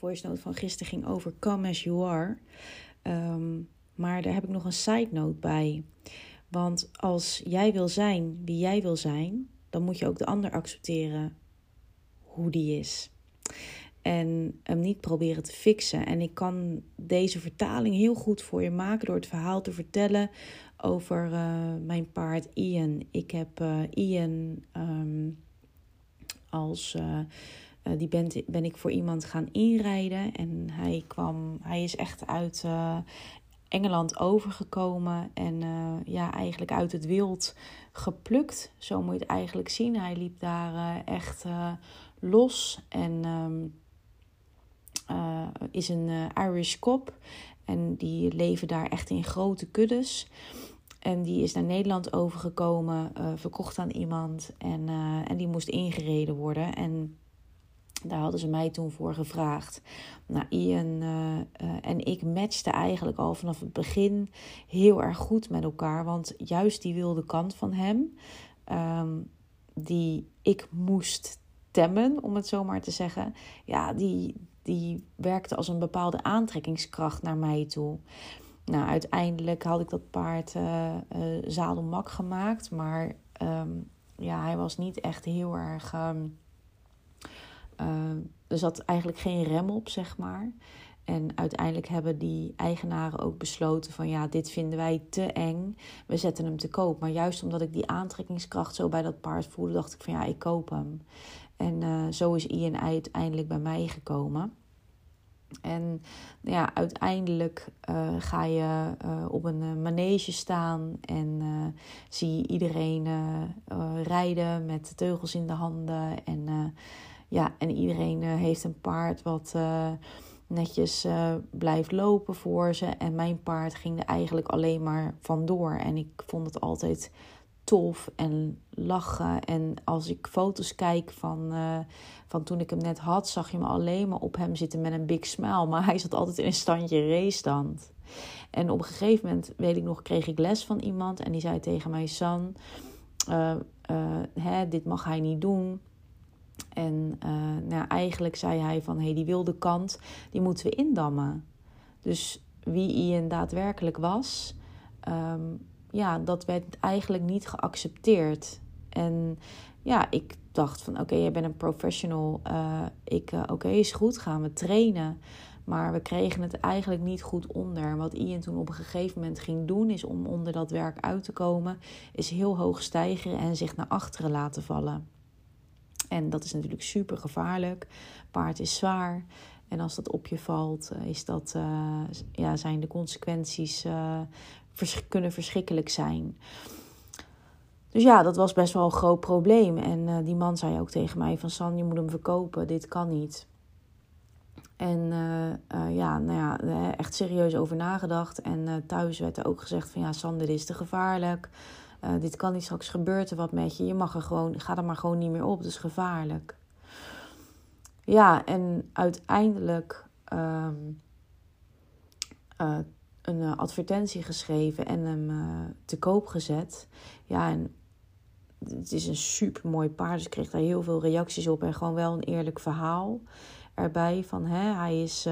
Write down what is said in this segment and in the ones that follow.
Voice note van gisteren ging over Come As You Are. Ehm, maar daar heb ik nog een side note bij. Want als jij wil zijn wie jij wil zijn, dan moet je ook de ander accepteren hoe die is en hem niet proberen te fixen. En ik kan deze vertaling heel goed voor je maken door het verhaal te vertellen over uh, mijn paard Ian. Ik heb uh, Ian um, als. Uh, die ben, ben ik voor iemand gaan inrijden. En hij kwam. Hij is echt uit Engeland overgekomen. En ja, eigenlijk uit het wild geplukt. Zo moet je het eigenlijk zien. Hij liep daar echt los. En. Uh, is een Irish kop. En die leven daar echt in grote kuddes. En die is naar Nederland overgekomen, verkocht aan iemand. En, en die moest ingereden worden. En daar hadden ze mij toen voor gevraagd. Nou, Ian en ik matchten eigenlijk al vanaf het begin heel erg goed met elkaar. Want juist die wilde kant van hem, um, die ik moest temmen, om het zo maar te zeggen. Ja, die, die werkte als een bepaalde aantrekkingskracht naar mij toe. Nou, uiteindelijk had ik dat paard uh, uh, zadelmak gemaakt. Maar um, ja, hij was niet echt heel erg. Uh, er zat eigenlijk geen rem op, zeg maar. En uiteindelijk hebben die eigenaren ook besloten van ja, dit vinden wij te eng. We zetten hem te koop. Maar juist omdat ik die aantrekkingskracht zo bij dat paard voelde, dacht ik van ja, ik koop hem. En uh, zo is Ian uiteindelijk bij mij gekomen. En ja, uiteindelijk uh, ga je uh, op een manege staan en zie iedereen rijden met teugels in de handen. En, ja, en iedereen heeft een paard wat netjes blijft lopen voor ze. En mijn paard ging er eigenlijk alleen maar vandoor. En ik vond het altijd tof en lachen. En als ik foto's kijk van, van toen ik hem net had, zag je me alleen maar op hem zitten met een big smile. Maar hij zat altijd in een standje racestand. En op een gegeven moment, weet ik nog, kreeg ik les van iemand. En die zei tegen mij, San, hè, dit mag hij niet doen. En nou, eigenlijk zei hij van, hey, die wilde kant, die moeten we indammen. Dus wie Ian daadwerkelijk was... Um, ja, dat werd eigenlijk niet geaccepteerd. En ja, ik dacht van oké, jij bent een professional. Uh, ik, uh, oké, is goed, gaan we trainen. Maar we kregen het eigenlijk niet goed onder. Wat Ian toen op een gegeven moment ging doen, is om onder dat werk uit te komen, is heel hoog stijgen en zich naar achteren laten vallen. En dat is natuurlijk super gevaarlijk. Paard is zwaar. En als dat op je valt, eh, is dat, uh, ja, zijn de consequenties vers kunnen verschrikkelijk zijn. Dus ja, dat was best wel een groot probleem. En die man zei ook tegen mij van San, je moet hem verkopen, dit kan niet. En ja, nou ja, echt serieus over nagedacht. En thuis werd er ook gezegd van ja, San, dit is te gevaarlijk. Dit kan niet, straks gebeurt er wat met je. Je mag er gewoon, ga er maar gewoon niet meer op, het is gevaarlijk. Ja, en uiteindelijk... Um, een uh, advertentie geschreven en hem te koop gezet. Ja, en het is een super mooi paard. Dus ik kreeg daar heel veel reacties op. En gewoon wel een eerlijk verhaal erbij. Van hè, hij, is,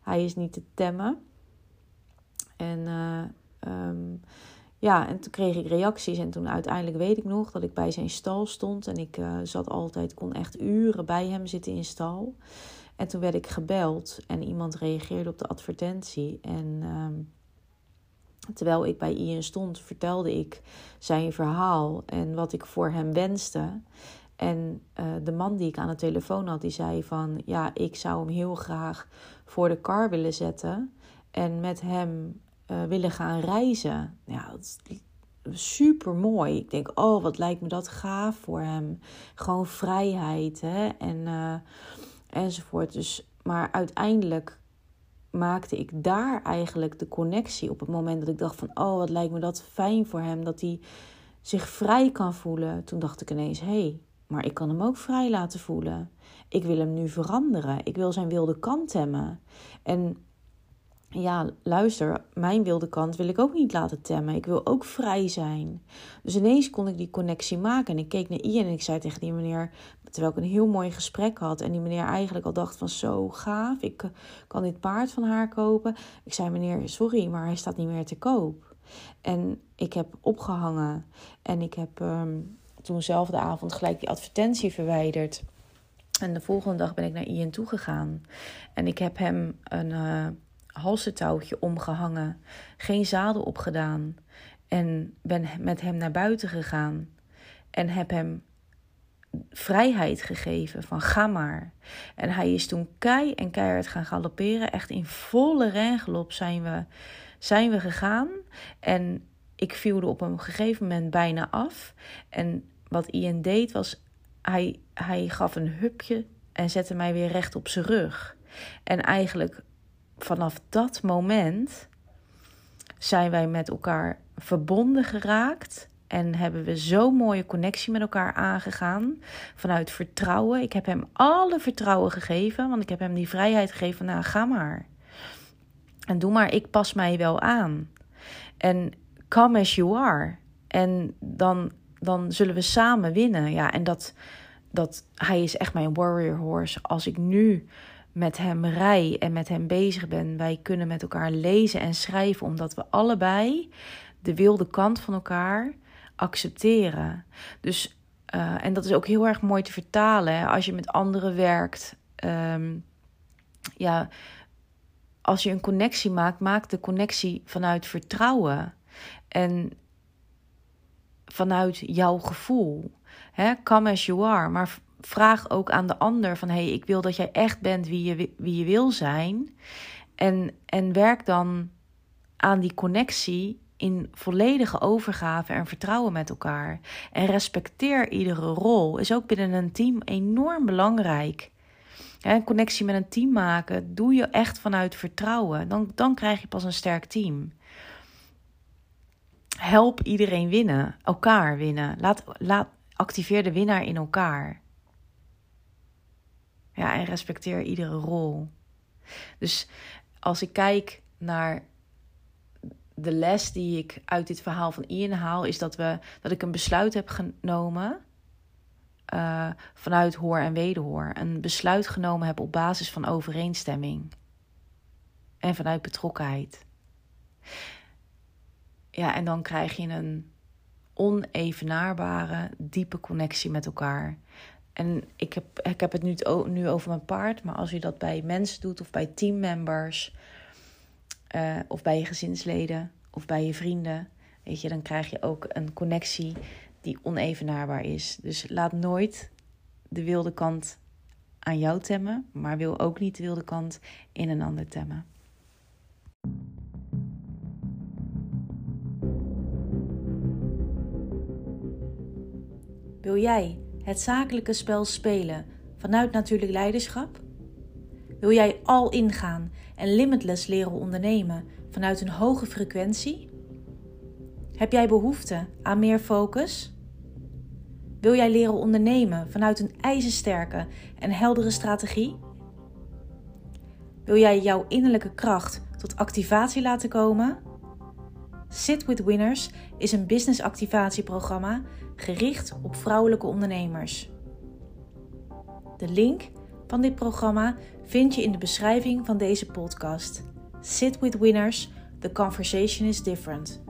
hij is niet te temmen. En um, ja, en toen kreeg ik reacties. En toen uiteindelijk weet ik nog dat ik bij zijn stal stond. En ik uh, zat altijd, kon echt uren bij hem zitten in stal. En toen werd ik gebeld en iemand reageerde op de advertentie. En ehm, terwijl ik bij Ian stond, vertelde ik zijn verhaal en wat ik voor hem wenste. En uh, de man die ik aan de telefoon had, die zei van... ja, ik zou hem heel graag voor de kar willen zetten... en met hem uh, willen gaan reizen. Ja, dat is super mooi. Ik denk, oh, wat lijkt me dat gaaf voor hem. Gewoon vrijheid hè? En, uh, enzovoort. Dus, maar uiteindelijk maakte ik daar eigenlijk de connectie op het moment dat ik dacht van, oh, wat lijkt me dat fijn voor hem. Dat hij zich vrij kan voelen. Toen dacht ik ineens, hé, hey, maar ik kan hem ook vrij laten voelen. Ik wil hem nu veranderen. Ik wil zijn wilde kant hebben. En ja, luister, mijn wilde kant wil ik ook niet laten temmen. Ik wil ook vrij zijn. Dus ineens kon ik die connectie maken. En ik keek naar Ian en ik zei tegen die meneer, terwijl ik een heel mooi gesprek had. En die meneer eigenlijk al dacht van zo gaaf, ik kan dit paard van haar kopen. Ik zei meneer, sorry, maar hij staat niet meer te koop. En ik heb opgehangen en ik heb um, toen dezelfde avond gelijk die advertentie verwijderd. En de volgende dag ben ik naar Ian toegegaan. En ik heb hem een... Uh, halsentouwtje omgehangen, geen zadel opgedaan en ben met hem naar buiten gegaan en heb hem vrijheid gegeven van ga maar. En hij is toen kei en keihard gaan galopperen, echt in volle rengelop zijn we, zijn we gegaan en ik viel er op een gegeven moment bijna af en wat Ian deed was hij, hij gaf een hupje en zette mij weer recht op zijn rug. En eigenlijk vanaf dat moment zijn wij met elkaar verbonden geraakt. En hebben we zo'n mooie connectie met elkaar aangegaan. Vanuit vertrouwen. Ik heb hem alle vertrouwen gegeven. Want ik heb hem die vrijheid gegeven. Nou, ga maar. En doe maar, ik pas mij wel aan. En come as you are. En dan, dan zullen we samen winnen. Ja, en dat, dat hij is echt mijn warrior horse. Als ik nu met hem rij en met hem bezig ben. Wij kunnen met elkaar lezen en schrijven, omdat we allebei de wilde kant van elkaar accepteren. Dus, uh, en dat is ook heel erg mooi te vertalen als je met anderen werkt. Um, ja, als je een connectie maakt, maak de connectie vanuit vertrouwen en vanuit jouw gevoel. Hè? Come as you are, maar vraag ook aan de ander van hey, ik wil dat jij echt bent wie je, wie je wil zijn. En, en werk dan aan die connectie in volledige overgave en vertrouwen met elkaar. En respecteer iedere rol. Is ook binnen een team enorm belangrijk. een connectie met een team maken doe je echt vanuit vertrouwen. Dan, dan krijg je pas een sterk team. Help iedereen winnen, elkaar winnen. Laat, laat, activeer de winnaar in elkaar. Ja, en respecteer iedere rol. Dus als ik kijk naar de les die ik uit dit verhaal van Ian haal, is dat, we, dat ik een besluit heb genomen uh, vanuit hoor en wederhoor. Een besluit genomen heb op basis van overeenstemming en vanuit betrokkenheid. Ja, en dan krijg je een onevenaarbare, diepe connectie met elkaar. En ik heb, ik heb het nu, nu over mijn paard, maar als je dat bij mensen doet of bij teammembers uh, of bij je gezinsleden of bij je vrienden, weet je, dan krijg je ook een connectie die onevenaarbaar is. Dus laat nooit de wilde kant aan jou temmen, maar wil ook niet de wilde kant in een ander temmen. Wil jij het zakelijke spel spelen vanuit natuurlijk leiderschap? Wil jij al ingaan en limitless leren ondernemen vanuit een hoge frequentie? Heb jij behoefte aan meer focus? Wil jij leren ondernemen vanuit een ijzersterke en heldere strategie? Wil jij jouw innerlijke kracht tot activatie laten komen? Sit with Winners is een business activatieprogramma gericht op vrouwelijke ondernemers. De link van dit programma vind je in de beschrijving van deze podcast. Sit with Winners, the conversation is different.